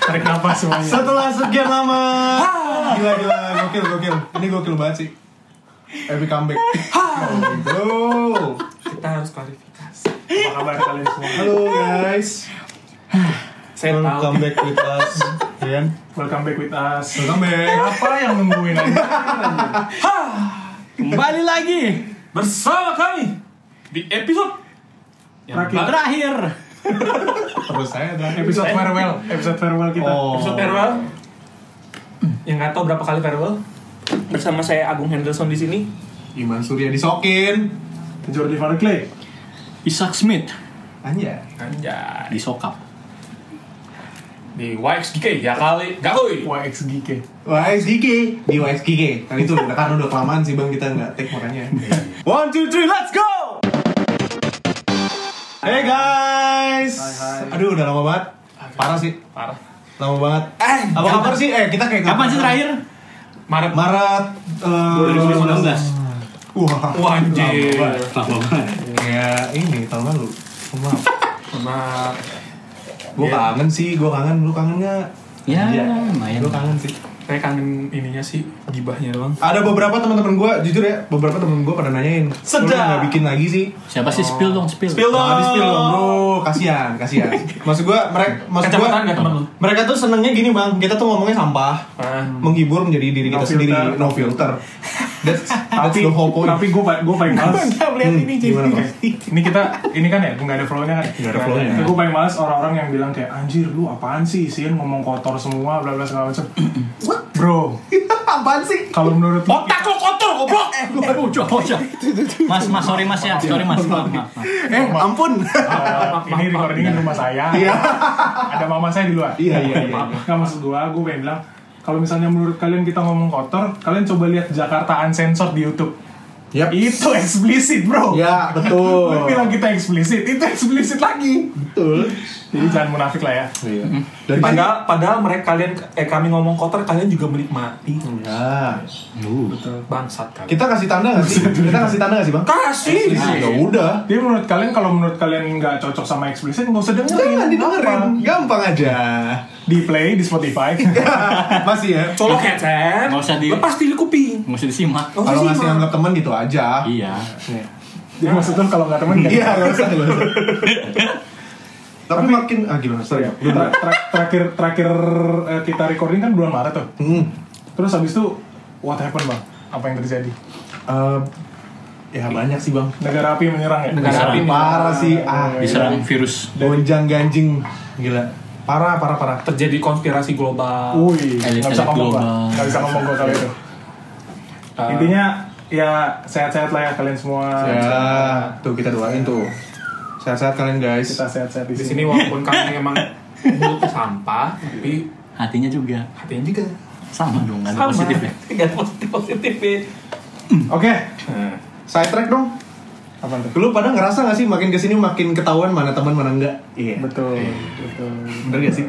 Tarik nafas semuanya. Setelah sekian lama Gila gila Gokil gokil Ini gokil banget sih Epic comeback Bro Kita harus klarifikasi. Apa kabar kalian semua? Halo guys Saya tahu. Welcome back with us Rian Welcome back with us. Welcome back Apa yang nungguin aja? Kembali lagi Bersama kami di episode yang. Terakhir. Terus saya dan episode farewell, episode farewell kita. Oh. Episode farewell. Yang nggak tahu berapa kali farewell. Bersama saya Agung Henderson di sini. Iman Surya disokin Jordi Van Clay. Isaac Smith Anjay Anjay. di sokap. Di YXGK ya kali. Gak kuy. YXGK YXGK Di YXGK Kan itu udah kan udah kelamaan sih bang Kita nggak take makanya One, two, three, let's go Hey guys Aduh udah lama banget Parah sih Parah. Lama banget Apa kabar sih? Eh kita kayak Kapan sih terakhir? Maret. Maret eh, 2019. Wah Wah, anjir. Lama banget. Kayak ini tahun lalu Maaf Maret. Gue kangen sih, gue kangen, lu kangen gak? Ya, lumayan. Gue kangen sih Saya kangen ininya sih, gibahnya doang. Ada beberapa teman-teman gue, jujur ya, beberapa teman gue pada nanyain Sedap. Lu nggak bikin lagi sih? Siapa sih spill dong spill? Spill dong. Di spill dong bro, kasihan, kasihan Maksud gue, mereka, maksud gue? Mereka tuh senengnya gini bang, kita tuh ngomongnya sampah Ah. Menghibur menjadi diri kita No sendiri, filter. no filter That's, that's tapi the whole point tapi gue gue paling males Hmm, ini kita ini kan ya nggak ada flow-nya kan Nggak ada flow-nya. gue paling males orang-orang yang bilang kayak anjir lu apaan sih sih ngomong kotor semua bla bla segala macam bro Apaan sih? kalau menurut lu Otak lo kotor, goblok. Bocah, bocah. Mas, mas, sorry mas ya, sorry mas, maaf, maaf. maaf. Eh, ampun uh, ini recording di rumah saya Iya. ada mama saya di luar Iya, iya, iya. nggak maksud gue gue pengen bilang kalau misalnya menurut kalian kita ngomong kotor kalian coba lihat Jakarta Uncensored di YouTube Yap. itu eksplisit bro Ya, betul Lu bilang kita eksplisit, itu eksplisit lagi. Betul Jadi jangan munafik lah ya. Iya Dan Padahal, padahal mereka kalian eh kami ngomong kotor kalian juga menikmati. Ya Bangsat kalian. Kita kasih tanda gak sih? Kita kasih tanda gak sih bang? Kasih. Ya udah Jadi menurut kalian kalau menurut kalian nggak cocok sama eksplisit nggak usah dengerin. Jangan didengerin, gampang aja Di play di Spotify. Masih ya Colok headset. Nggak usah di- Lepas di kuping. Nggak usah disimak. Nggak Kalau ngasih simak. anggap temen gitu aja Iya. Jadi maksud lu kalau nggak temen nggak. Iya, gak usah, gak usah Tapi makin, ah gimana, sorry ya Tra- tra- terakhir terakhir eh, kita recording kan bulan Maret tuh. Hmm. Terus habis itu what happened bang? Apa yang terjadi? Eh, Ya banyak sih bang Negara api menyerang ya? Negara Diserang. api Parah sih, ah Diserang virus. Gonjang ganjing Gila Parah, parah, parah terjadi konspirasi global. Wih, Elit- nggak bisa ngomong global. Nggak bisa ngomong gua kali itu. Uh, Intinya ya sehat-sehat lah ya kalian semua. Ya, tuh kita doain tuh Sehat-sehat kalian guys Kita sehat-sehat di di sini. walaupun kami emang mulutnya sampah, tapi Hatinya juga hatinya juga sama dong, ada sama. positif ya. Nggak ada positif positif ya. Oke, side track dong Apa tuh? Lu pada ngerasa gak sih makin ke sini makin ketahuan mana teman mana enggak? Iya Betul, betul. Bener gak sih?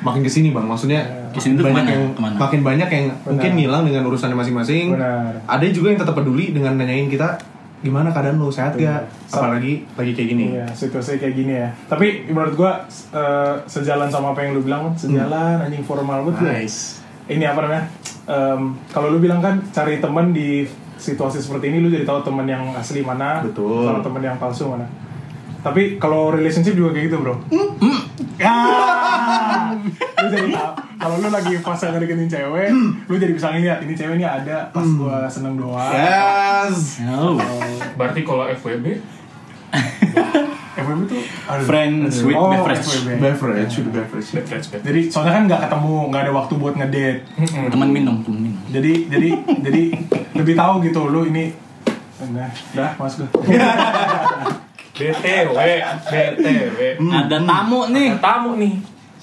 Makin ke sini bang, maksudnya Ke sini tuh banyak ke mana? yang Ke mana? makin banyak yang mungkin ngilang dengan urusannya masing-masing. Benar. Ada juga yang tetap peduli dengan nanyain kita gimana keadaan lu sehat gak? Apalagi lagi kayak gini. Iya, situasi kayak gini ya. Tapi menurut gua eh, sejalan sama apa yang lu bilang, sejalan anjing formal banget. ya. Nice. Ini apa namanya? Em, kalau lu bilang kan cari teman di situasi seperti ini lu jadi tahu teman yang asli mana, Betul. kalau teman yang palsu mana. Tapi kalau relationship juga kayak gitu, Bro. Ya. lu jadi tahu kalau lu lagi fase ngedeketin cewek, lu jadi bisa ngeliat ini cewek ini ada pas gua seneng doang. Yes. Oh. Berarti kalau FWB FWB tuh aduh. Friends with Oh, beverage. FWB. Beverage, udah beverage. beverage beverage. Jadi soalnya kan nggak ketemu, nggak ada waktu buat ngedate. Teman minum, teman minum. Jadi jadi jadi lebih tahu gitu lu ini Nah, dah mas gue. BTW, BTW. Ada tamu nih. Ada tamu nih.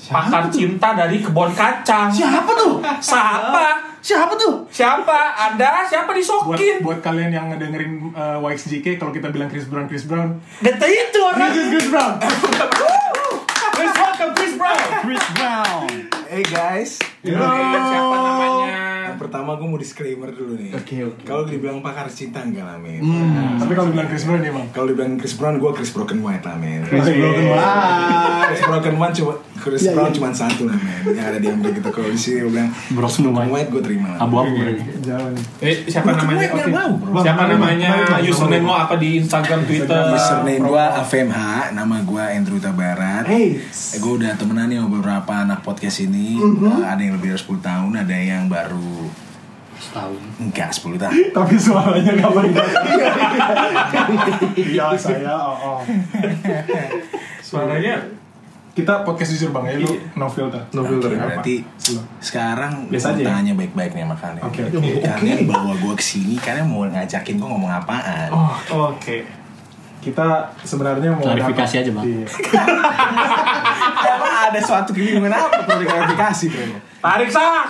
Pakar cinta dari kebun kacang. Siapa tuh? Siapa? Siapa tuh? Siapa? Ada? Siapa buat disokin? buat kalian yang ngedengerin uh, YXJK kalau kita bilang Chris Brown Chris Brown Data itu orang. Chris Chris Brown Chris welcome Chris Brown. Chris Brown. Eh guys, Siapa namanya? Pertama gue mau disclaimer dulu nih. Oke, oke. Kalau dibilang pakar cinta enggak lah men. tapi kalau bilang Chris Brown ya bang Kalau dibilang Chris Brown, gue Chris Broken White lah men. Chris Broken White. Chris Broken White cuma Chris Brown cuma satu lah men. Yang ada di Amerika gitu. Kalau di sini gue bilang Broken White. White gue terima lah. Abu-abu jalan Eh, siapa Broken namanya? White bro. Siapa namanya? Username lo apa di Instagram, Twitter? Username gue AVMH, nama gue Andrew Tabarat. Hey. Eh, gue udah temenan nih beberapa anak podcast ini. Eh, ada yang lebih dari 10 tahun, ada yang baru Setahun. enggak 10 tahun. tapi suaranya nggak berbeda iya saya oh, oh. Suaranya kita podcast jujur bang ya lu no filter No filter Oke, ya. berarti Slow. sekarang Biasa aja ya? tanya baik-baik nih sama kalian. Oke, oke. Kalian bawa gue ke sini, kalian mau ngajakin gue ngomong apaan? oh oke kita sebenarnya mau Klarifikasi aja, Bang. Iya. Ada suatu kebingungan apa perlu diklarifikasi bro? tarik sah.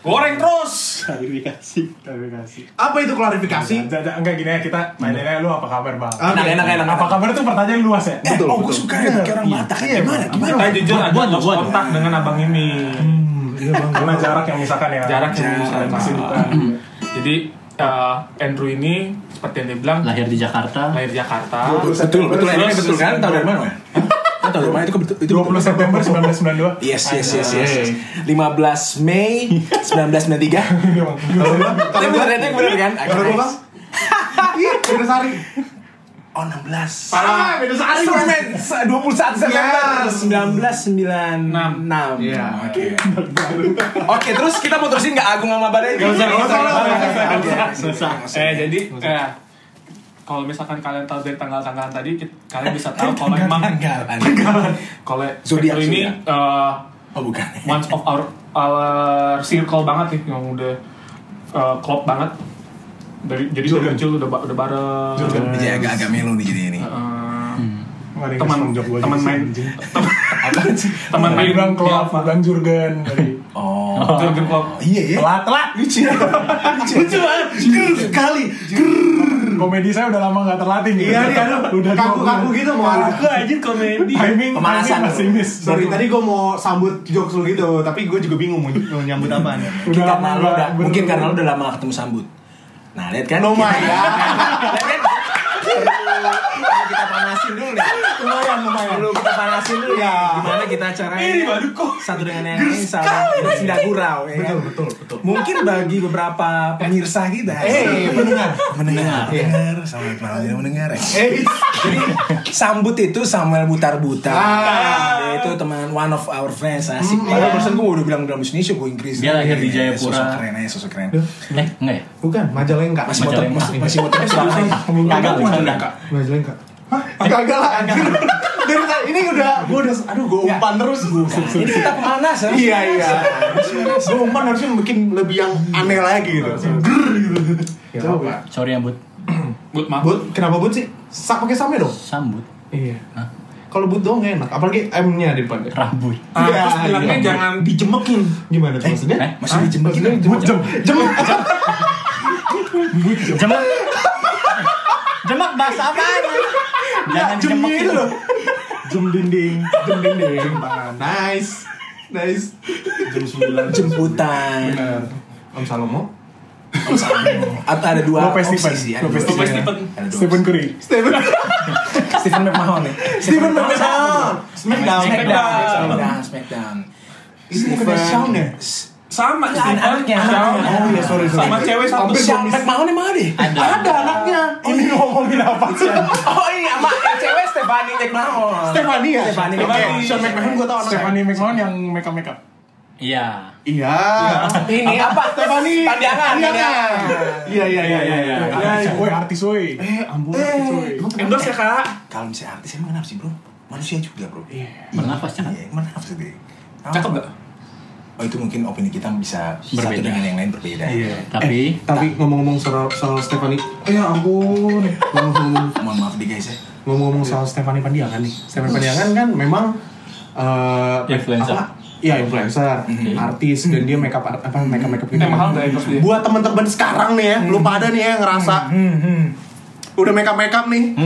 Goreng terus. Klarifikasi. klarifikasi Apa itu klarifikasi? Jangan, jangan, enggak gini ya kita aja lu apa kabar bang Ah, Enak, enak, enak. apa kabar tuh pertanyaan luas ya Eh, Betul, oh gue suka ya pakai orang Iya. Batak. Iya, Gimana? Gimana? Kita jujur ada lost gua- kontak dengan abang ini. Iya bang. karena jarak yang misalkan ya Jarak yang bisa masih bukan Jadi eh, Andrew ini seperti yang dia bilang Lahir di Jakarta. lahir Jakarta. Betul, betul. Betul kan? Tahu dari mana? Wan? Kan tahu dari mana itu? Itu 20 September 1992 Yes, yes, yes, yes. yes. 15 Mei 1993. Iya. Tapi beneran yang bener kan? Kalau gue bang. Iya, beda sari. Oh 16. Ah, beda sari. Sorry men, 21 September Yes. 1996. Iya. Oke. Oke, terus kita mau terusin nggak Agung sama Badai? Gak usah, gak usah, gak gak. Eh jadi eh, kalau misalkan kalian tahu dari tanggal-tanggalan tadi, ki- kalian bisa tahu kalau emang Tanggalan. kalau Andrew ini eh, Oh bukan. one of our our circle banget nih yang udah uh, klop banget dari jadi dari kecil udah udah bareng Jurgen. Jadi agak-agak melo nih jadi ini. Ada yang teman teman main teman main bilang Alfa. bukan Jurgen Oh. Jurgen Klopp Iya ya. telat telat Lucu. Lucu banget. Ger sekali. komedi saya udah lama nggak terlatih nih Iya aduh. udah Kaku-kaku gitu mau aja komedi timing Pemanasan. masih miss Sorry, tadi gue mau sambut jokes lu gitu, tapi gue juga bingung mau nyambut ya. Mungkin Udah karena nggak udah, mungkin karena lo udah lama gak ketemu sambut. Nah, lihat kan? Oh God. Lihat kan? Panasin dulu nih. Lumayan, lumayan. Perlu kita panasin dulu ya. Ya. Gimana kita caranya? Ini baru kok. Satu dengan yang lain saling tidak gurau ya kan? Betul, betul, betul. Mungkin bagi beberapa pemirsa kita. Eh, pendengar. mendengar, Iya. mendengar, selamat malam tidak mendengar ya. Eh, Jadi sambut itu Samuel Butar-Butar. Ah. Dia itu teman one of our friends asik. Padahal barusan gue udah bilang dalam Indonesia gue Inggris. Dia lahir di Iya, Jayapura. Sosok keren aja, sosok keren. Eh, enggak ya? bukan, Majalengka. Masih motor, Majalengka. masih, masih motor Gagal, Majalengka. Majalengka. Hah? Kagak lah, anjir. Dari tadi ini udah, gue udah, aduh gue umpan terus. Ini kita pemanasan. Iya, iya. Gue umpan harusnya bikin lebih yang aneh lagi gitu. Grrr gitu. Ya, apa? Sorry ya, Bud. But maaf But, kenapa but sih? Sak pakai samnya dong? Sambut. Iya. Kalau but dong nggak enak, apalagi M-nya di depan. Rambut. Ah, Iya, terus bilangnya iya. jangan dijemekin Gimana tuh maksudnya? Eh, Masih dijembekin. Jemuk, jem, jemuk. Jemak. Jemak bahasa apa? Jangan Jem dijemekin. itu loh. jem dinding Jem dinding. Nice, nice. jam 9 Jemputan. Benar. Om Salomo. Atau ada dua Lopez opsi Stephen. sih. Ada Lopez dua opsi. Stephen. Stephen. Curry Steven. Stephen McMahon nih. Steven McMahon. Smackdown. Smackdown. Smackdown. Smackdown. Itu bukan Shawn ya? sama Nggak, Stephen anaknya, Shawn. Oh iya, sorry, sorry. sama cewek satu Hampir miss. McMahon emang ada? ya? Ada. Ada anaknya. Ngomongin apa sih? Oh iya, sama yang cewek Stephanie McMahon. Stephanie ya? Stephanie McMahon. Sean McMahon gue tau anaknya. Stephanie McMahon yang make up make up Iya. Iya. Ini apa? Stephanie. Pandangan, pandangan. Iya, iya, iya, iya. iya. artis woi artis woi Eh, ampun. Eh, endorse ya kak Kalau misalnya artis emang kenapa sih bro? Manusia juga bro. Bernafas kan? Iya, sih dia? cakep gak Oh itu mungkin opini kita bisa satu Berbeda. dengan yang lain berbeda. Iya. Tapi Tapi ngomong-ngomong soal, soal Stephanie, eh ya ampun, ngomong-ngomong Mohon maaf nih guys ya. ngomong-ngomong soal Stephanie Pandiangan nih. Stephanie Pandiangan kan memang eh Influencer. apa, Iya influencer, artis dan dia makeup art- apa makeup makeup gitu. Eh, mahal dia? Buat teman-teman sekarang nih ya, lu pada nih ya ngerasa udah makeup makeup nih,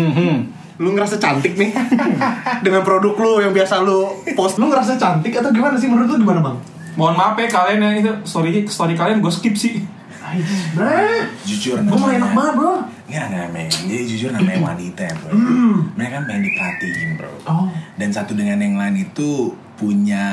lu ngerasa cantik nih dengan produk lu yang biasa lu post. Lu ngerasa cantik atau gimana sih menurut lu gimana bang? Mohon maaf ya kalian yang itu story story kalian gue skip sih. Bre, Jujur gue mau enak banget bro. Enggak, men. Jadi jujur namanya wanita ya, bro. Mereka kan pengen diperhatiin, bro. Oh. Dan satu dengan yang lain itu punya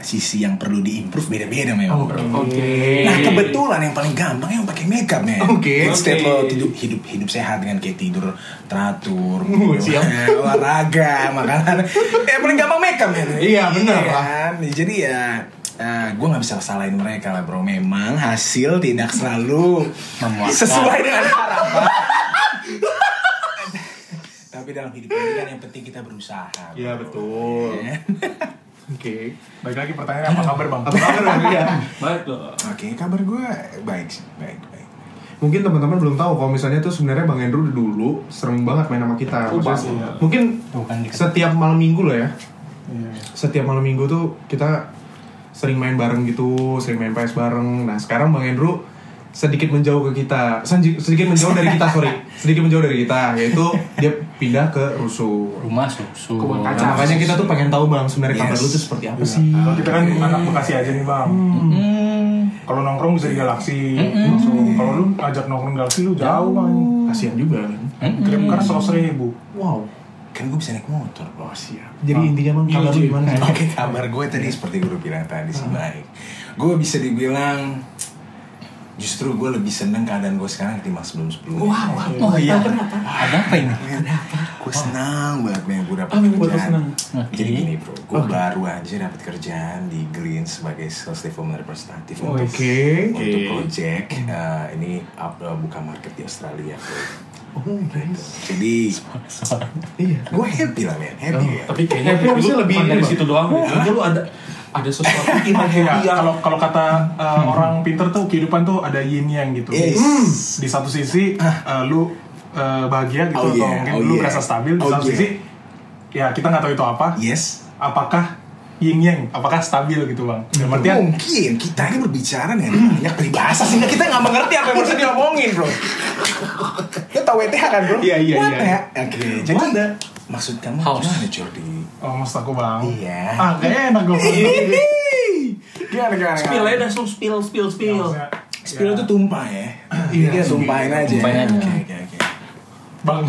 sisi yang perlu diimprove beda-beda memang, bro. Oke. Nah kebetulan yang paling gampang yang pakai makeup men. Oke. Instead Oke. lo hidup hidup hidup sehat dengan kayak tidur teratur, Uh, siap. olahraga, makanan. Ya paling gampang makeup men. Iya, bener lah. kan? Jadi ya gue nggak bisa salahin mereka lah bro. Memang hasil tidak selalu sesuai dengan harapan. Tapi dalam hidup ini kan yang penting kita berusaha. bro. Iya betul. Ya. Oke. Baik lagi pertanyaannya apa kabar bang? Apa kabar bang? Iya. Baik dong. Oke, kabar gue baik sih, baik baik. Mungkin teman-teman belum tahu kalau misalnya tuh sebenarnya Bang Andrew dulu sering banget main sama kita. Oh, Maksudnya. Mungkin Bukan di setiap malam minggu loh ya. Iya. Setiap malam minggu tuh kita sering main bareng gitu, sering main PS bareng. Nah sekarang Bang Andrew sedikit menjauh ke kita, sedikit menjauh dari kita sorry, sedikit menjauh dari kita, yaitu dia pindah ke rusuh. rumah susu. Kebun Nah, kaca. makanya kita tuh pengen tahu bang sebenarnya kabar Yes. lu tuh seperti apa sih? Kalau kita kan anak Bekasi aja nih bang. Kalau nongkrong bisa di Galaxy. langsung. Kalau lu ngajak nongkrong Galaxy lu jauh bang. Kasian juga kan. Kirim kar seratus ribu. Wow. Kan gue bisa naik motor, bro. Siap. Jadi intinya bang kabar lu gimana sih? Oke, kabar gue tadi seperti gue udah bilang tadi sih baik. Gue bisa dibilang justru gue lebih seneng keadaan gue sekarang ketimbang sebelum sebelumnya. Oh iya. Ada apa ini? Gue senang banget men gue dapat Apa kerjaan. Jadi gini bro, gue baru aja dapat kerjaan di Green sebagai sales development representative untuk Oke. untuk project eh, ini eh, buka market di Australia bro. Oh. Jadi Iya. gue happy lah men, happy ya. Tapi kayaknya Happy harusnya lu lebih dari situ doang. Kayaknya lu ada ada sesuatu iman Iya, happy yang kalau kalau kata uh, orang pinter tuh kehidupan tuh ada yin yang gitu. Yes. Di satu sisi uh, lu uh, bahagia gitu Oh, atau yeah. mungkin Oh, lu yeah. merasa stabil. Di Oh, satu yeah. sisi ya kita nggak tahu itu apa. Yes. Apakah yin yang? Apakah stabil gitu bang? Dalam artian Mungkin kita ini berbicara dengan banyak peribahasa sehingga kita nggak mengerti apa yang harus diomongin bro. Kita tahu WTH kan bro? Iya, iya, iya. the- Oke, jadi maksud kamu House. gimana Jordi? oh maksud aku bang. Iya. Ah kayaknya enak gue. Gimana gimana? spill aja dah, langsung spill spill spill. Spill itu tumpah ya. Iya, tumpahin aja. Tumpahin aja. Bang.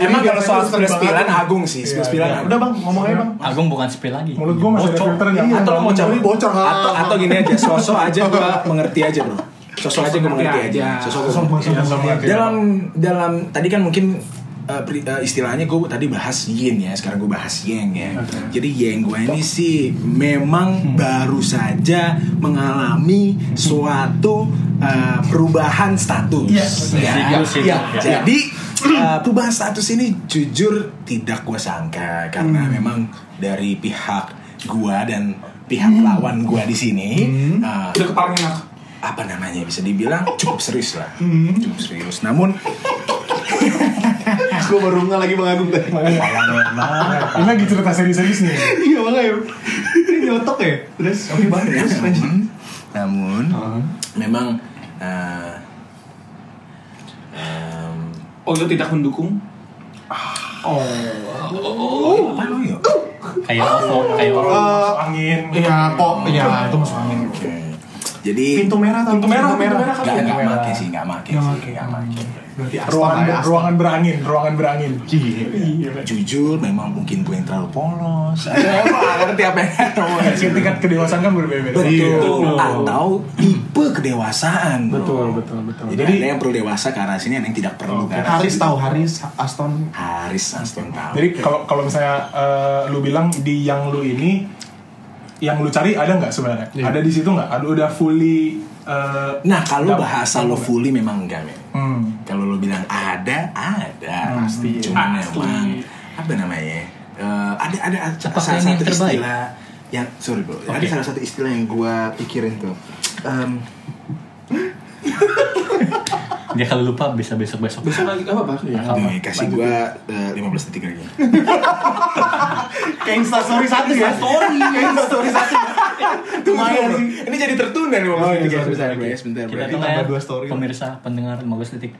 Emang kalau soal Spill spill-spillan Agung sih, spill-spillan Iya, Agung. Udah bang, ngomong aja bang. Agung bukan spill lagi. Mulut gue masih ada Bocor. filternya. Iya, Atau mau Ini bocor, ha. Atau atau gini aja, sosok aja gua mengerti aja, Bro. Sosok aja gua mengerti aja. Sosok gua Iya, dalam dalam tadi kan mungkin uh, uh, istilahnya gue tadi bahas yin ya sekarang gue bahas yang ya. Jadi yang gue ini sih memang baru saja mengalami suatu uh, perubahan status. Yes. ya, Situ, situ, Ya. ya. jadi uh, perubahan status ini jujur tidak gue sangka karena memang dari pihak gue dan pihak lawan gue di sini uh, Udah kepala enak. apa namanya bisa dibilang cukup serius lah. Cukup serius. Namun Gue baru nggak lagi bang Agung tadi. Ini lagi cerita serius-serius nih. Iya bang Agung. Ini nyotok ya. Terus oke bang. Terus lanjut. namun memang uh, um, Oh lu tidak mendukung? Oh. apa lo yuk Kayak OVO, kayak OVO. Eh, Angin. Iya kok. Iya itu masuk angin. Jadi Pintu merah tahu Pintu merah, pintu pintu merah. merah. nggak nggak Merah. make sih nggak make sih nggak make Berarti Ruangan ya, ruangan berangin, ruangan berangin. Iya. jujur memang mungkin gue yang terlalu polos gue nggak ngerti apa yang ngomongin Tingkat kedewasaan kan berbeda-beda. betul Iya. atau tipe kedewasaan bro. Betul, betul, betul. jadi, Jadi- ada yang perlu dewasa ke arah sini ada yang tidak perlu ke arah Haris sini. tahu Haris Aston. Haris Aston tahu Jadi kalau kalau misalnya eh, lu bilang di yang lu ini yang lu cari ada nggak sebenarnya? Iya. Ada di situ nggak? Ada udah fully eh, nah kalau bahasa lo fully memang enggak men Hmm. Kalau lo bilang ada, ada. Pasti. Cuman Pasti. memang apa namanya? eh, ada ada Apakah salah satu terbaik? istilah yang sorry bro. Ada Oke. salah satu istilah yang gua pikirin tuh. Em, Dia kalau lupa bisa besok-besok. Besok lagi apa pak? Ya. Nih, kasih gua eh, 15 detik lagi. Kayak instastory satu ya. Story. Kayak instastory satu. Lumayan sih. Ini jadi tertunda nih 15 Oh, iya, detik. Sebentar, sebentar. Kita tambah ya, dua story. pemirsa pendengar 15 detik.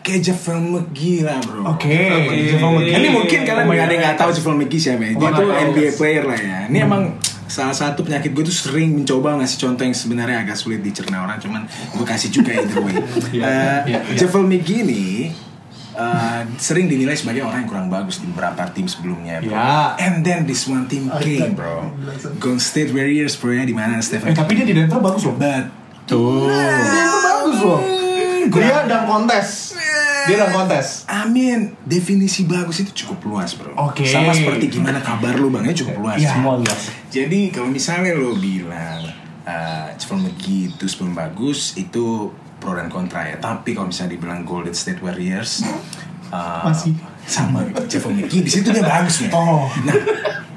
Kayak Javel McGee lah bro. Oke. Ini mungkin kalian nggak ada yang nggak tahu Javel McGee siapa ya. Dia Oh, tuh nggak tahu. NBA player lah ya. Ini emang salah satu penyakit gue tuh sering mencoba ngasih contoh yang sebenarnya agak sulit dicerna orang cuman gue kasih juga either way. Eh, iya, Javel McGee ini eh, sering dinilai sebagai orang yang kurang bagus di beberapa tim sebelumnya bro. Ya. And then this one team came bro. Golden State Warriors bro ya di mana Stephen Eh tapi dia di Denver bagus loh. But Tuh. Denver bagus loh. Dia dalam kontes. Dia dalam kontes. Amin, definisi bagus itu cukup luas bro. Oke. Sama seperti gimana kabar lu bang, ya cukup luas. Iya. Semua luas. Jadi kalau misalnya lo bilang uh, Javel McGee itu sebelum bagus itu pro dan kontra ya. Tapi kalau misalnya dibilang Golden State Warriors uh, Masih. sama Javel McGee di situ dia bagus nih. Oh. Nah,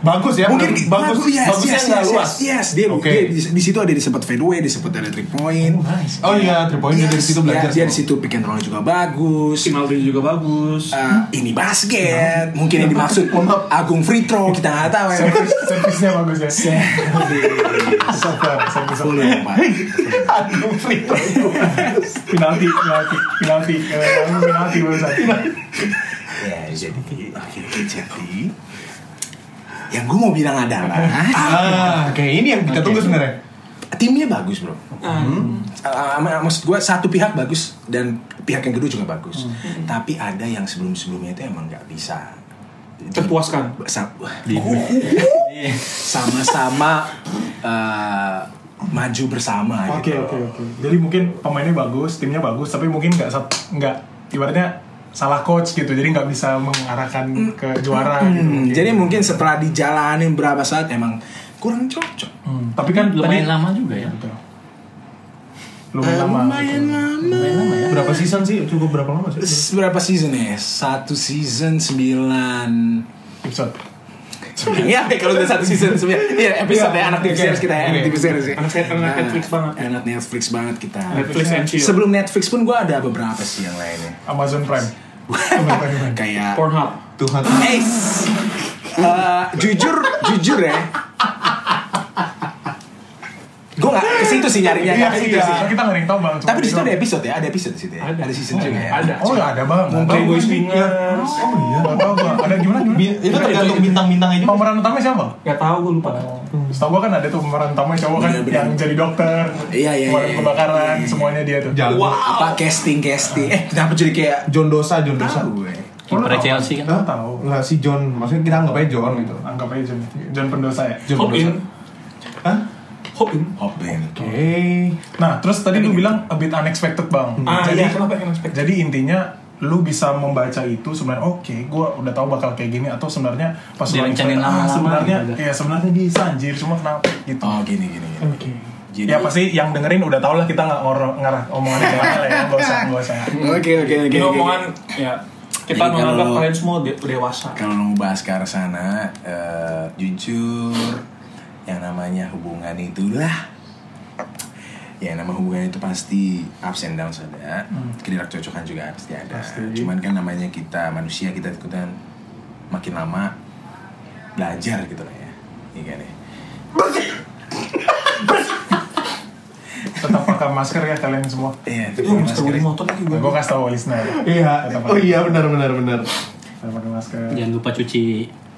Bagus ya. mungkin bagus. yes, Bagusnya yes, nggak yes, luas. Yes, yes. Dia, Oke. dia di, di situ ada disebut fadeaway, disebut ada three point. Oh iya, three point dia dari situ belajar. Dia, dia di situ pick and roll juga bagus. Ronaldo juga bagus. Uh, ini basket, mungkin yang dimaksud Agung free throw kita nggak tahu ya. Servis, servisnya bagus ya. Servis ya. Aduh, free throw. penalti, penalti, penalti, penalti barusan. Ya, jadi jadi yang gue mau bilang adalah Ah, kayak ini yang kita tunggu sebenarnya. timnya bagus bro. Hmm. Uh, maksud gue satu pihak bagus dan pihak yang kedua juga bagus. Tapi ada yang sebelum sebelumnya itu emang nggak bisa Terpuaskan. Sa- sama-sama uh, maju bersama Oke gitu. oke oke. Jadi mungkin pemainnya bagus, timnya bagus, tapi mungkin nggak nggak ibaratnya salah coach gitu, jadi nggak bisa mengarahkan ke juara gitu. Hmm, mungkin. jadi mungkin setelah dijalanin berapa saat emang kurang cocok. Hmm, Tapi kan Lumayan tadi lama juga ya. Betul. Lumayan lama. Lumayan lama. Lumayan lama ya. Berapa season sih? Cukup berapa lama sih? Berapa season ya? Satu season sembilan Episode. Iya, kalau udah satu season sembilan Iya, episode ya, anak TV Oke. series kita ya, anak Oke. TV series ya Anak- anak Netflix banget. Anak Netflix banget kita Netflix and chill. Sebelum Netflix pun gue ada beberapa sih yang lainnya Amazon Prime. Kayak Pornhub. Tuhan. Eh, jujur, jujur ya Gue gak ke situ sih nyarinya Iya nggak ke situ iya. sih. Kita nggak ada yang tahu bang. Tapi di situ ada episode ya, ada episode di situ ya Ada. Ada season juga ya Ada. Oh ya ada bang. Nggak tahu Playboy gua. Swingers. Oh iya. Nggak tahu gua. Ada gimana gimana? Itu tergantung bintang-bintangnya juga. Pemeran utamanya siapa? Gak tau gue lupa. Setahu gua kan ada tuh pemeran utama cowok kan yang jadi dokter, Iya, iya, pemadam iya, kebakaran, iya. semuanya dia tuh. Jago. Apa casting casting Eh kenapa jadi kayak John Dosa, John Dosa. Tahu gue Oh, Kiper tahu? Chelsea kan. Tahu. Enggak si John, maksudnya kita anggap aja John gitu. Anggap aja John, John pendosa ya. John in. Hah? Hop in. Hopin Oke. Nah, terus tadi lu bilang a bit unexpected bang. Ah jadi, iya, kenapa yang expect? jadi intinya lu bisa membaca itu sebenarnya oke, gue udah tahu bakal kayak gini atau sebenarnya pas lu ah, sebenarnya gitu. ya sebenarnya bisa anjir cuma kenapa gitu. Oh gini gini, gini. Oke. Jadi ya pasti yang dengerin udah tau lah kita nggak ngarah omongannya kayak mana lah ya, nggak usah nggak usah. Oke oke oke omongan ya kita Jadi menganggap kalian semua de- dewasa. Kalau mau bahas ke arah sana, eh, jujur yang namanya hubungan itulah ya nama hubungan itu pasti ups and downs ada, ketidakcocokan juga pasti ada. Pasti. Cuman kan namanya kita manusia kita itu kan makin lama belajar gitu lah ya, iya kan ya. Tetap pakai masker ya kalian semua. Iya, itu Lu masker. motor lagi gue. Gue kasih tau listener. Iya. Tetap Oh pakai- iya benar benar benar. tetap pakai masker. Jangan lupa cuci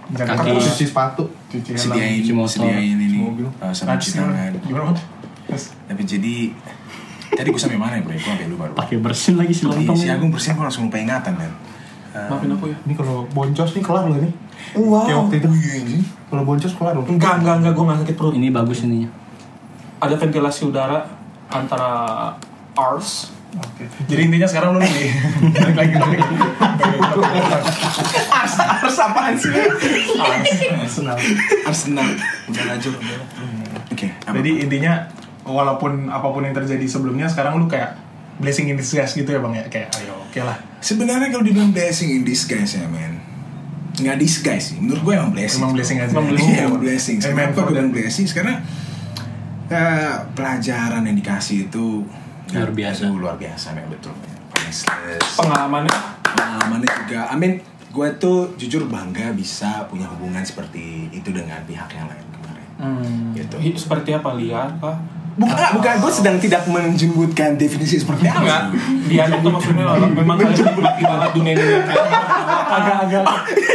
Jangan kaki. Cuci sepatu. cuci helm. Sediain, Cuci motor, sediain ini, mobil. uh, sama cuci tangan. Gimana Tapi jadi tadi gue sampai mana ya bro? Gue sampai lupa lupa. pakai bersin lagi si Iya, lontong. si Agung bersin gue langsung lupa ingatan kan. Uh, Maafin aku ya. Ini kalau boncos nih kelar loh ini. Wow. Kayak waktu itu. Kalau boncos kelar loh. Enggak, enggak, enggak, gue gak sakit perut. Ini bagus ininya. Ada ventilasi udara antara ours. Oke. Jadi intinya sekarang lu nih. Balik lagi balik lagi. Ars apaan sih? Arsenal. Arsenal. Udah lanjut. udah. Oke. Jadi intinya walaupun apa pun yang terjadi sebelumnya sekarang lu kayak blessing in disguise gitu ya bang ya kayak ayo oke lah sebenarnya kalau dibilang blessing in disguise ya men. Nggak disguise sih. Menurut gue emang blessing. Emang blessing aja. Emang blessing. Iya, emang blessing. For gue bilang blessing? Karena eh, pelajaran yang dikasih itu Luar biasa. Luar biasa men betul. Pengalamannya pengalamannya juga I mean gue tuh jujur bangga bisa punya hubungan seperti itu dengan pihak yang lain kemarin gitu hi- seperti apa liar kah? bukan bukan gue sedang tidak menjemputkan definisi seperti Enggak. apa Liar itu maksudnya memang kalian menikmati banget dunia ini. agak-agak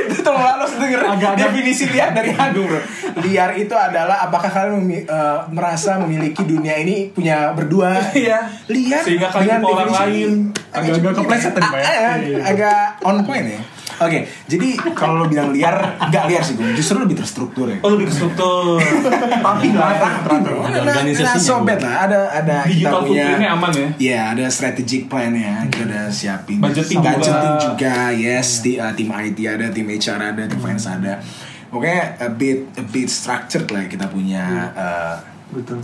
itu tolong harus denger Agak-agak- definisi liar dari Agung bro liar itu adalah apakah kalian memi- eh, merasa memiliki dunia ini punya berdua Iya. liar Sehingga kalian dengan orang lain. Agak-agak kepleset tadi, Pak, ya? Ah, ah, agak on point ya Oke, jadi kalau lo bilang liar, nggak liar sih gue. Justru lebih terstruktur ya. Oh lebih ke struktur. tapi nggak teratur Ada Nah, organisasinya, nah, sobat lah, ada ada Digital kita punya footprintnya aman ya? Iya, ada strategic plan ya. Kita udah siapin Budgeting juga. budgeting juga. Yes, di, uh, tim IT ada, tim HR ada, tim finance ada. Pokoknya a bit a bit structured lah kita punya uh, betul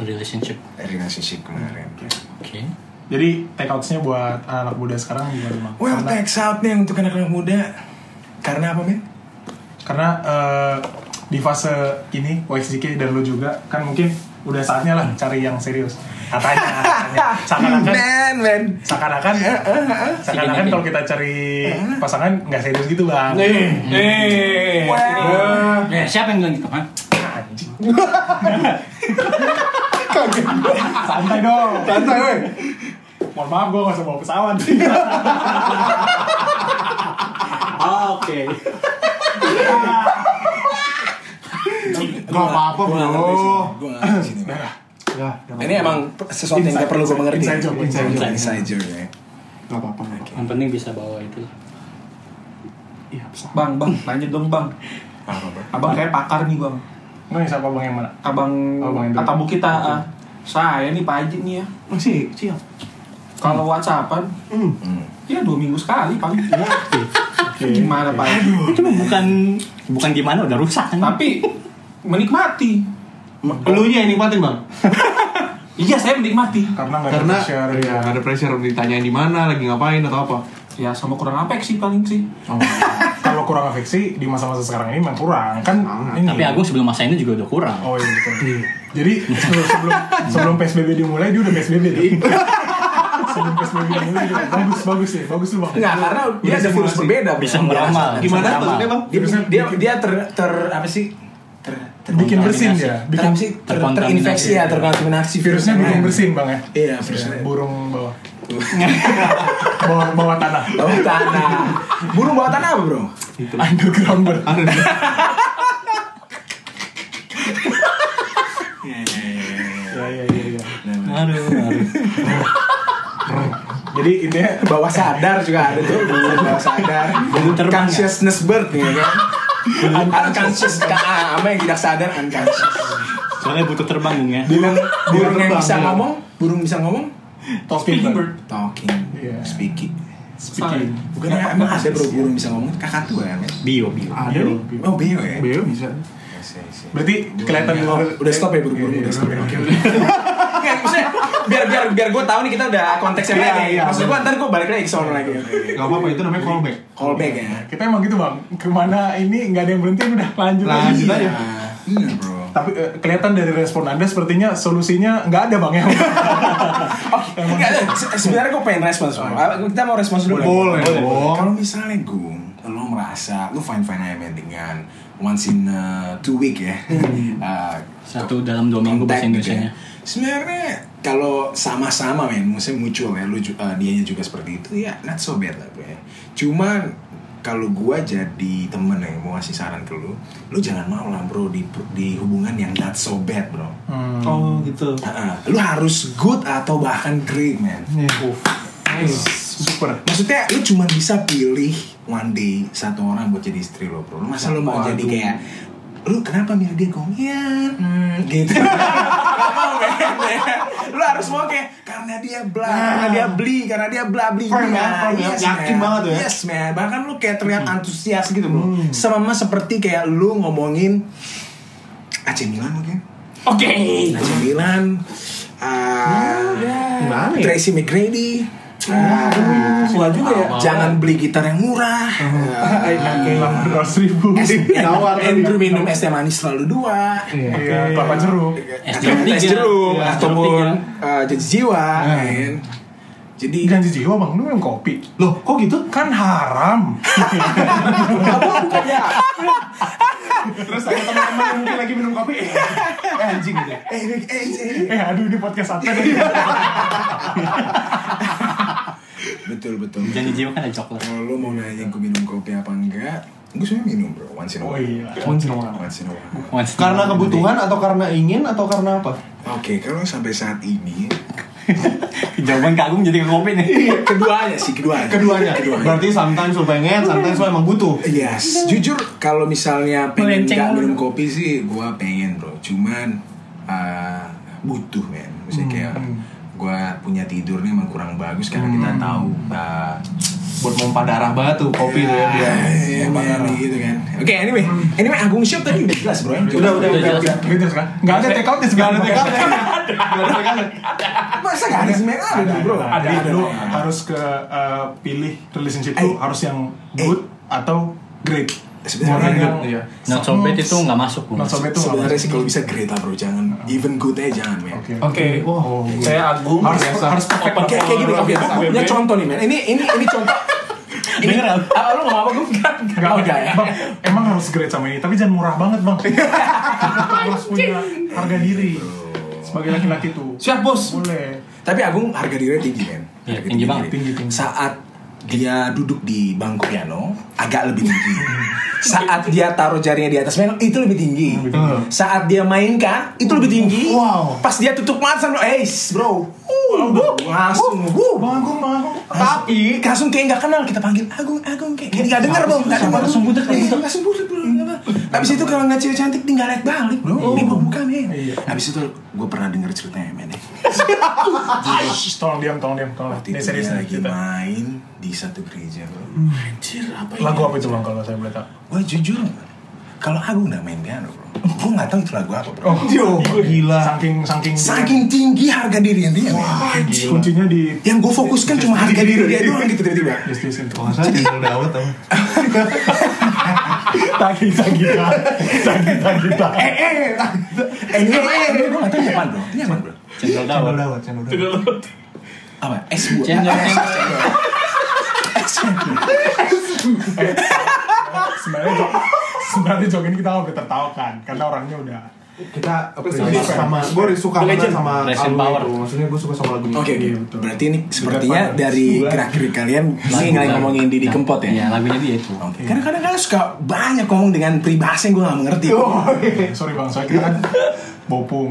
Relationship. relationship kemarin. Oke. Jadi take outsnya buat anak muda sekarang gimana bang Well, karena, thanks out nih untuk anak-anak muda. Karena apa, men? karena eh, di fase ini YSJK dan lo juga kan mungkin udah saatnya lah cari yang serius katanya, katanya. seakan-akan Man, man. seakan-akan seakan-akan kalau kita cari pasangan nggak serius gitu bang Eh. Wah. Eh, siapa yang bilang gitu? Anjing. santai dong Santai, weh. Mohon maaf gue gak usah bawa pesawat Oke. Gak apa-apa, Gua nggak bro. nggak men. Ya, Ini emang sesuatu yang gak perlu gue mengerti. Inside joke, inside joke. Inside joke ya. Gak apa-apa. Yang penting bisa bawa itu. Iya. Bang, bang, lanjut dong bang. Abang kayak pakar nih bang. Nih siapa bang yang mana? Abang Bang Hendro. atamu kita. ah. Saya nih Pak Haji nih ya. Masih, siap. Kalau WhatsAppan, Hmm. Hmm. ya dua minggu sekali paling. Gimana Pak? Itu bukan bukan gimana udah rusak kan? Tapi menikmati. Lu nya yang nikmatin, Bang. Iya saya menikmati. Karena nggak ada Karena pressure, ya, ya. ada pressure ditanyain di mana, lagi ngapain atau apa. Ya sama kurang apa sih paling sih. Oh. Kalau kurang afeksi di masa-masa sekarang ini memang kurang kan ini. Tapi Agung sebelum masa ini juga udah kurang. Oh iya betul. Jadi sebelum sebelum, sebelum PSBB dimulai dia udah PSBB dia udah bagus bagus ya bagus tuh bang. Enggak, karena dia ada virus berbeda. Bisa meramal. Gimana Bisa maksudnya, Bang? Dia, dia, dia ter, ter, apa sih? Ter, ter, Bikin bersin ter, Bikin sih? Ter, terinfeksi ya, terkontaminasi. virusnya burung Nah. bersin bang ya. Iya, virusnya. Burung bawah. bawah bawah tanah. Bawah tanah. Burung bawah tanah apa, bro? Underground Ya ya ya. ya. Aduh, aduh. Jadi intinya Bawah sadar juga ada tuh. Bawah sadar. Burung terbang, Consciousness bird nih kan. Unconscious. Ah, apa yang tidak sadar unconscious. Soalnya butuh terbang Bung, ya. Burung, burung yang bisa ya. ngomong, burung bisa ngomong, Speaking bird. talking, Iya. speaking. speaking. Bukan emang ada bro burung bisa ngomong kakak tua ya? men? Bio, bio. Ada nih. Oh bio ya? Beo bisa. Yes, yes. Berarti kelihatan udah stop ya burung-burung Iya, udah stop ya. iya, Oke, iya. oke. Nggak, maksudnya biar biar biar gue tahu nih kita udah konteksnya Iya, lagi. iya. Maksud gue ntar gue balik lagi ke sono lagi. Gak apa-apa, itu namanya callback. Callback ya. Kita emang gitu bang. Ke mana ini nggak ada yang berhenti udah lanjut Lanjut aja. Nah, Iya bro. Tapi eh, kelihatan dari respon anda sepertinya solusinya nggak ada bang ya. Oh, enggak, se- sebenarnya gue pengen respons bro. Ah, Kita mau respons dulu. Boleh, Boleh. dong. Kalau misalnya gue, lo merasa lo fine fine aja dengan once in uh, two week ya. Uh, Satu dalam dua minggu bahasa gitu Indonesianya. ya. Sebenarnya kalau sama-sama men, maksudnya mutual ya, lu uh, dianya juga seperti itu ya, not so bad lah ya. Cuma kalau gua jadi temen yang mau ngasih saran ke lu, lu jangan mau lah bro di di hubungan yang not so bad bro. Hmm. Oh gitu. Uh-uh. Lu harus good atau bahkan great man. Super. Maksudnya lu cuma bisa pilih one day satu orang buat jadi istri lo bro. Lu masa lu mau Waduh. jadi kayak lu kenapa milih dia? Kok ya hmm, gitu. Gak mau men. Lu harus mau kayak karena dia bla karena dia beli karena dia bla beli Firm ya, firm ya. Yakin man. banget tuh ya. yes man. Bahkan lu kayak terlihat antusias gitu bro sama seperti kayak lu ngomongin AC Milan mungkin Oke. AC Milan uh, Gimana ya? Tracy McGrady uh, Tua juga ya. jangan beli gitar yang murah Delapan ratus ribu. Nawar. Andrew minum es teh manis selalu dua Iya. Kelapa jeruk. Es Atau jeruk Iya, ataupun jeruk uh, jadi jiwa kan. Jadi Janji jiwa bang, lu minum kopi Loh, kok gitu? Kan haram Terus ada teman-teman yang mungkin lagi minum kopi. Eh, anjing gitu. eh eh eh, eh. Eh aduh ini podcast apa nih betul betul. Janji jiwa kan ada coklat. Kalau lo mau nanya gue minum kopi apa enggak, gue sebenarnya minum bro, once in a Oh while. iya Once in a while Once in a while. Once Karena kebutuhan atau karena ingin atau karena apa? Oke, kalau sampai saat ini Jawaban kagum jadi ke kopi nih. keduanya sih keduanya. Keduanya. Keduanya. Berarti sometimes lu pengen, sometimes lu emang butuh. Yes, jujur kalau misalnya pengen nggak minum kopi sih, gua pengen bro. Cuman uh, butuh men. Maksudnya kayak gua punya tidur nih emang kurang bagus karena kita tahu uh, Buat mompa darah banget tuh kopi tuh ya dia. ya, men, gitu kan. Oke, anyway, anyway Agung Shop tadi udah jelas bro. Udah, udah, udah. jelas. udah. Gitu kan Nggak ada take out di sebelah take out. Ada. Masa nggak ada sebenarnya ada, bro. ada, Ada, ada. lu harus ke uh, pilih relationship Eh. lu harus yang good atau great Sebenarnya yang iya. Not so bad itu nggak masuk. Not so bad Sebenarnya sih kalau bisa great lah bro, jangan even good aja jangan men. Oke. Oke, Oh, saya Agung. harus biasa. harus perfect Kayak kayak gini, oke, gue punya contoh nih men. Ini ini ini contoh. Ini Denger, ah, lu ngomong apa gue? Enggak, Enggak, enggak ya. Bang, emang harus great sama ini, tapi jangan murah banget, Bang. harus punya harga diri. Sebagai laki-laki tuh. Siap bos. Boleh. Tapi Agung harga diri tinggi kan? Iya, tinggi banget. Tinggi, tinggi. Saat dia duduk di bangku piano agak lebih tinggi. Saat dia taruh jarinya di atas piano itu lebih tinggi. Saat dia mainkan itu lebih tinggi. Wow. Pas dia tutup mata sama eh bro. Uh, bro. langsung. Uh, Bang Agung, Bang Agung. Tapi langsung kayak nggak kenal kita panggil Agung Agung kayak nggak denger bro nggak denger langsung budek, Iya, langsung. budek bro Abis itu kalau nggak cewek cantik tinggal liat balik bro ini bukan ya Iya. Abis itu gue pernah denger ceritanya men Shh, Tolong diam, tolong diam, tolong. Waktu Ini serius nih lagi kita. main di satu gereja bro Anjir apa ini Lagu apa itu Bang kalau saya boleh tahu? Gue jujur kalau Agung nggak main piano bro Gue nggak tahu itu lagu apa bro Yo, gila. Saking saking Saking tinggi harga diri dia men kuncinya di Yang gue fokuskan cuma harga diri dia doang gitu tiba-tiba yes, yes. Kalau salah tinggal Dawet tau. Tagi Sagita. Sagita kita. Eh eh Eh ini eh gue nggak tahu ini apaan bro Ini apaan bro Cendol Channel dawet. Dawet, channel Dawet. Apa? Es buah Cendol Es- Sebenarnya jok, sebenarnya jok ini kita nggak boleh tertawakan karena orangnya udah Kita appreciate sama, gue suka banget Legend. sama album power. itu. Maksudnya gue suka sama lagunya. Oke oke. Iya, betul. Berarti ini sepertinya dari gerak-gerik kalian lagi nggak ngomongin Didi Kempot ya? Iya, lagunya dia itu. Oke. Karena kadang kadang suka banyak ngomong dengan peribahasa yang gue gak mengerti. sorry bang, soalnya kita kan bopung.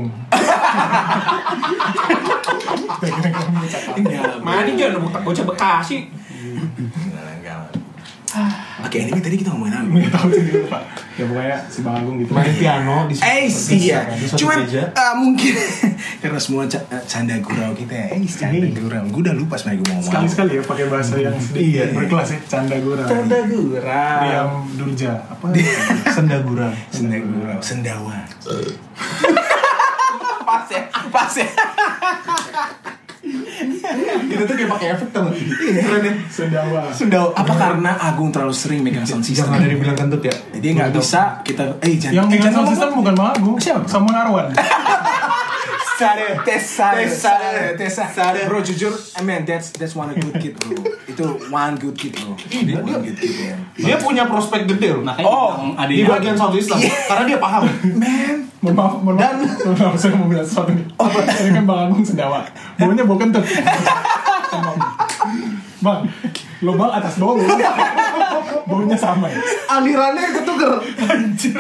Enggak. Mana jangan bocah Bekasi. Enggak, enggak. Oke, ini tadi kita ngomongin apa? Nggak tahu sendiri pak. Ya pokoknya si bang Agung gitu. Main piano di Eh, iya. Cuman eh, mungkin karena semua ca- eh, canda gurau kita ya. Eh, canda gurau. Gue udah lupa sebenarnya gue ngomong. Sekali-sekali ya pakai bahasa yang sedikit berkelas ya. Canda gurau. gurau. Riam Durja. Apa? Sendagura. Canda gurau. Sendawa. pas ya, pas ya. Itu tuh kayak pakai efek tau nggak? Keren ya. Sendawa. Sendawa. Apa karena Agung terlalu sering megang sound system? Jangan ada yang bilang kentut ya. Jadi nggak bisa kita eh jangan Yang eh, jangan sound system bukan bang Agung. Siapa? Sama Narwan. Sare, tes sare, Tes sare, sare. tes sare. Bro jujur, I mean that's that's one good kid bro. Itu one good kid bro. Iya, one good kid man. Dia punya prospek gede loh. Makanya Oh, Di bagian sound system. Karena dia paham. Man, Mohon maaf, mohon maaf. Mohon maaf, saya mau bilang sesuatu nih. Ini kan Bang Agung sendawa. Baunya bau kentut. Bang, lubang atas bawah bau. Baunya sama ya. Alirannya ketuker. Anjir.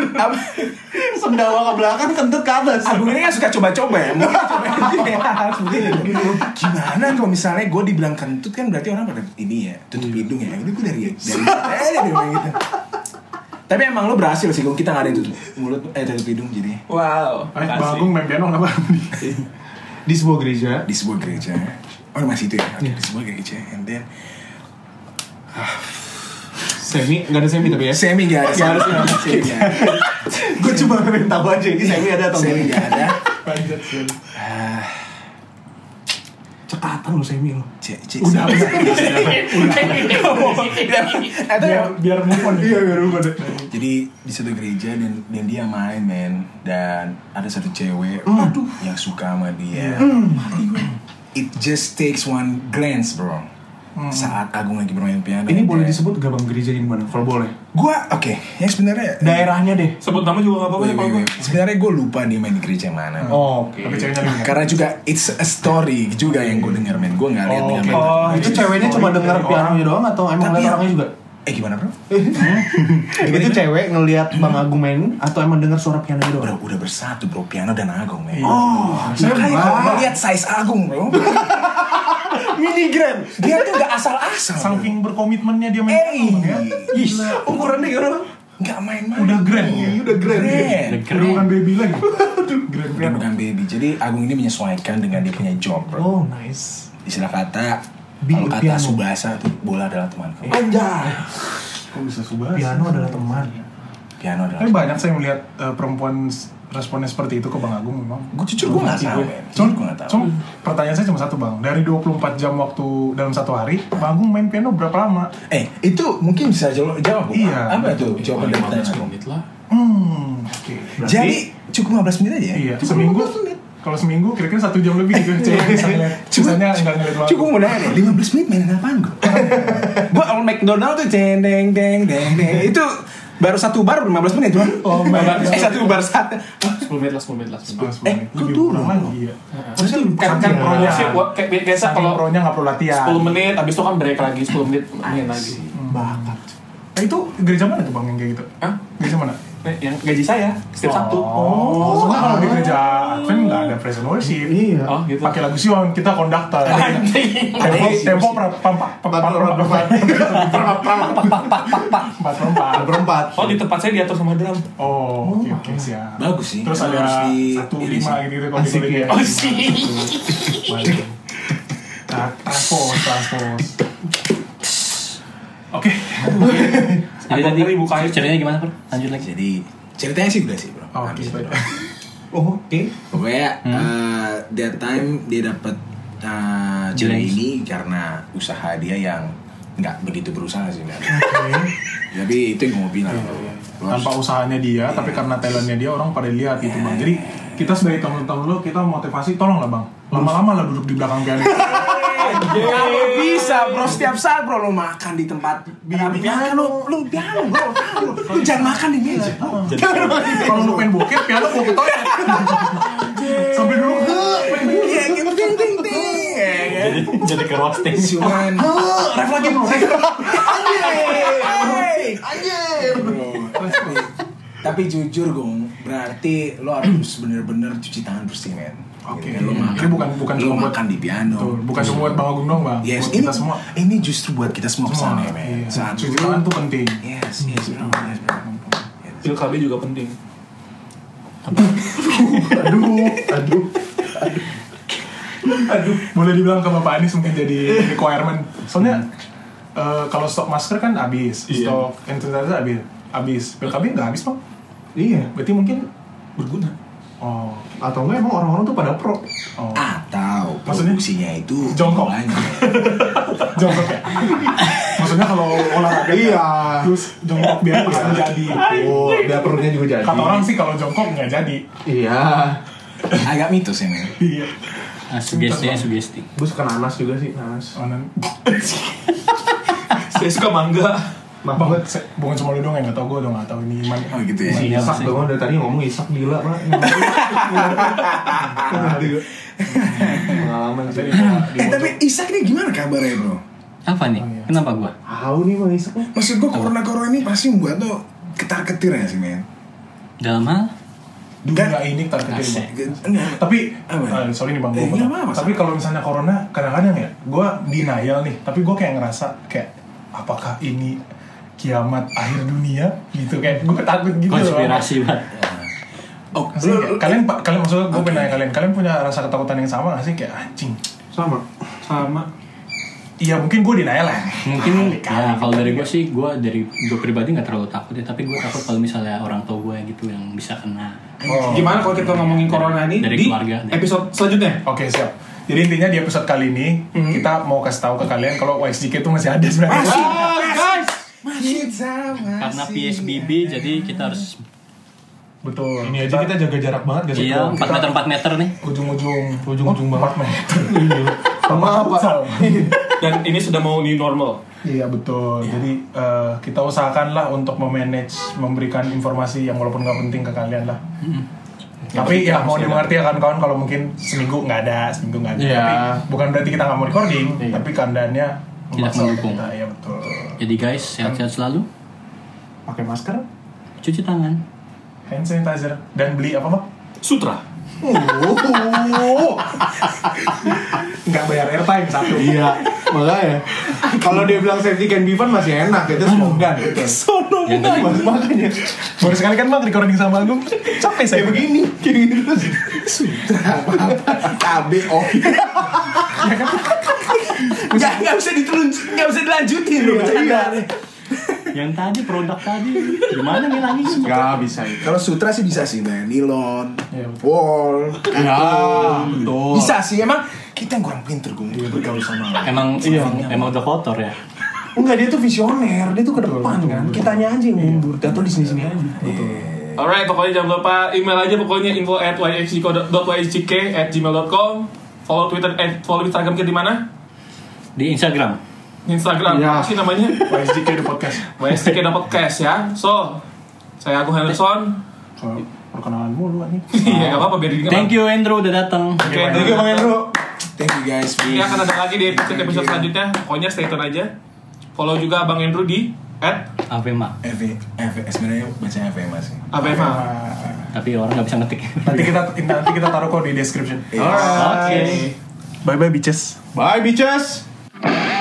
Sendawa ke belakang, kentut ke atas. Agung ini kan suka coba-coba ya. Mungkin coba ya. Gimana kalau misalnya gue dibilang kentut kan berarti orang pada ini ya, tutup hidung ya. Ini gue dari dari eh dari gitu. Tapi emang lo berhasil sih, Gung. kita gak ada yang tutup mulut, eh tutup hidung jadi Wow. Eh, Bang Agung main piano bang? Di sebuah gereja. di sebuah gereja. Oh masih itu ya? Oke, di sebuah gereja. And then Semi, nggak ada semi tapi ya. Semi gak ada. Nggak ada Semi Semi gak ada. Gue cuma pengen tahu aja ini semi ada atau Semi enggak. gak ada. Ah, Cekatan lo semi lo. Cek, cek. Udah, udah. Itu Biar, biar move on. Iya, biar move on. Jadi di satu gereja dan, dan dia main men dan ada satu cewek yang suka sama dia. Mati gue. it just takes one glance bro. Saat Agung lagi bermain piano. Ini boleh disebut gak bang gereja di mana? Kalau boleh. Gua oke, yang sebenarnya Daerahnya deh. Sebut nama juga gak apa-apa ya kalau. Sebenarnya gue lupa dia main di gereja mana. Oh, oke. Tapi ceweknya lihat. Karena juga it's a story juga yang gue denger men. Gue nggak lihat Oh. Oh, itu ceweknya cuma denger Orang. pianonya doang atau emang Tapi liat yang- orangnya juga? Eh gimana bro? itu cewek ngelihat Bang Agung main atau emang denger suara pianonya Bro, doang? udah bersatu bro, piano dan Agung men. Oh, saya Makanya enggak. kalau lihat size Agung bro, Mini grand. dia tuh gak asal-asal. Saking berkomitmennya dia main Eh, piano, ya. gila. Ukurannya gimana? Nggak main-main. Udah grand ya. Udah grand. Keren. Udah bukan baby lagi. grand Udah grand. bukan baby. Jadi Agung ini menyesuaikan dengan dia punya job bro. Oh, nice. Istilah kata, kalau kata piano. Subasa tuh bola adalah temanku. Anjay. Kok bisa subas? Piano adalah teman. Piano adalah Tapi banyak saya melihat eh, perempuan responnya seperti itu ke Bang Agung memang. Gue jujur gue gak tahu. Cuma, gue gak tahu. cuma pertanyaan saya cuma satu bang. Dari 24 jam waktu dalam satu hari, Bang Agung main piano berapa lama? Eh, itu mungkin bisa jawab, jawab. Iya, Apa itu jawaban dari 15 pertanyaan? menit lah Hmm. Jadi cukup 15 menit aja ya? Iya, seminggu. Kalau seminggu kira-kira satu jam lebih gitu. Cuma bisa ngeliat. Sisanya nggak ngeliat Cukup nanya deh, 15 menit mainin apaan gue? gue all McDonald tuh deng deng deng deng deng Itu baru satu bar 15 menit cuma Oh, my God. Eh satu bar satu 10 menit lah 10 menit lah 10 menit Eh, lebih turun? lagi ya. Kan, kan pronya pronya. sih buat- kayak bi- biasa kalau pronya nggak perlu latihan. 10 menit abis itu kan break lagi 10 menit main lagi Bakat. Nah, itu gereja mana tuh bang yang kayak gitu? Hah? Gereja mana? Eh, yang gaji saya setiap Sabtu Oh, soalnya kalau di gereja Advent nggak ada praise and worship. Iya. oh gitu Pakai lagu Sion, kita konduktor. Tempo, tempo pra- pam pak pam pak pam pak empat empat Berempat. oh di tempat saya diatur sama drum Oh, oke oke siap. Bagus sih Terus ada satu lima gitu gitu kalau di ya. oh sih Nah, transpos, transpos. Oke. Jadi tadi Ngeri bukain. ceritanya gimana, Bro? Lanjut lagi. Jadi ceritanya sih udah sih bro Oh, Habis, gitu. bro. Oh, oke. Pokoknya uh, that time dia dapat uh, cewek Jelas. ini karena usaha dia yang nggak begitu berusaha sih men. Tapi itu yang gue mau bilang. bro. Lo harus- Tanpa usahanya dia, tapi karena talentnya dia orang pada lihat gitu bang. Jadi kita sebagai teman-teman lo, kita motivasi, tolong lah bang. Lama-lama lah duduk di belakang piano. Kalau bisa bro setiap saat bro lo makan di tempat piano lo lo piano bro lo, lo jangan makan di meja Kalau lo pengen bokep, piano mau ke toilet. Sampai dulu. Iya gitu ting ting ting ya kan? Jadi jadi ke roasting. cuman Ref lagi bro. anjir tapi, tapi jujur gong berarti lo harus bener-bener cuci tangan bersih men Oke. Gitu kan, lo makan Ini bukan- bukan lo cuma buat- makan di piano Tuh, bukan cuma buat Bang Agung dong bang. yes buat ini kita semua. ini justru buat kita semua Semua. pesannya men Iya. saat Cuci tangan tuh penting. yes yes bro yes bro pil KB juga penting Aduh, aduh, aduh. Aduh, boleh dibilang ke Bapak Anies mungkin jadi requirement. Soalnya eh, kalau stok masker kan habis, Iya. stok hand sanitizer habis, habis. Pil KB nggak habis bang. Iya. Berarti mungkin berguna oh, Atau enggak emang orang-orang tuh pada pro. oh. atau Maksudnya? produksinya itu Jongkok. jongkok ya. Maksudnya kalau olahraga Iya. terus jongkok biar langsung jadi. Oh, dia perutnya juga jadi. Kata orang sih kalau jongkok nggak jadi. Iya. agak mitos ya men Iya. Nah, sugestinya sugesti. Gue suka nanas juga sih, nanas. Oh, nan- saya suka mangga Mah Bang, banget. se- bukan cuma lu dong yang nggak tau gue dong nggak tahu ini iman. oh gitu ya Iya, Isak dong, dari tadi ngomong Isak gila, Pak. Pengalaman sih. eh tapi Isak ini gimana kabarnya bro Apa nih? Oh, iya. Kenapa gua? Tahu nih Bang Isak maksud gua corona corona ini pasti membuat lo ketar ketir ya sih men Dalam hal? Dunia ini tak kecil Asik. bang. enggak Tapi, Apa? eh, sorry nih bang, Eh, nggak apa-apa, tapi kalau misalnya corona, kadang-kadang ya, gue denial nih. Tapi gue kayak ngerasa kayak, apakah ini kiamat akhir dunia? Gitu kayak gue takut gitu. loh. Konspirasi banget. oh lo- kayak, lo- kalian, pak- kalian maksudnya gue pengen nanya kalian, kalian punya rasa ketakutan yang sama gak sih? Kayak anjing. Sama. Sama. Iya mungkin gue denial lah. Mungkin ya kalau dari gue sih gue dari gue pribadi nggak terlalu takut ya tapi gue takut kalau misalnya orang tua gue gitu yang bisa kena Oh. gimana kalau kita ngomongin corona ini Dari di keluarga. episode selanjutnya Oke siap. Jadi intinya di episode kali ini kita mau kasih tahu ke kalian kalau YXJK itu masih ada sebenarnya. guys masih sama karena. PSBB jadi kita harus Betul. Ini aja kita jaga jarak banget gak sih? Iya, 4 meter 4 meter nih. ujung-ujung Ujung-ujung banget. 4 meter. Sama apa? Dan ini sudah mau new normal. Iya betul. Jadi eh, kita usahakan lah untuk memanage, memberikan informasi yang walaupun nggak penting ke kalian lah. Tapi ya mau dimengerti ya kan kawan kalau mungkin seminggu nggak ada, seminggu nggak ada. Iya. Tapi bukan berarti kita nggak mau recording, tapi keadaannya Tidak mendukung. kita. Iya betul. Jadi guys, sehat-sehat selalu. Pakai masker? Cuci tangan. Hand sanitizer dan beli apa pak? Sutra. Oh, Nggak bayar airtime satu. iya. Makanya kalau dia bilang safety can be fun masih enak itu slogan. Yang tadi Makanya Baru sekali kan bang recording sama Agung, capek saya kayak begini, kayak gitu terus. KB oh nggak nggak bisa ditelunjuk nggak bisa dilanjutin loh bercanda yang tadi produk tadi gimana ngilangin? Gak bisa itu. kalau sutra sih bisa sih nah nilon Iya, wall Ya, betul. bisa sih emang kita yang kurang pinter gue bergaul sama. Emang Iya. emang udah kotor ya. Enggak dia tuh visioner, dia tuh ke depan kan. Kitanya aja yang mundur, atau di sini-sini aja. Alright, pokoknya jangan lupa email aja pokoknya info at yxck at gmail.com Follow Twitter, eh, follow Instagram kita di mana? Di Instagram. Instagram, Ya. apa sih namanya? YSJK the podcast. YSCK Podcast ya So, saya Agung Henderson Kalau perkenalan mulu nih. Iya, gak apa-apa biar didengar Thank you Andrew udah datang. Oke, Thank you Bang Andrew. thank you guys Ini akan ada lagi di episode-episode selanjutnya Pokoknya stay tune aja Follow juga Bang Andrew di at Avema. FV FV sebenarnya baca FV mas ABMA Tapi orang nggak bisa ngetik. Nanti kita nanti kita taruh kok di description. Oke. Bye bye bitches. Bye bitches. you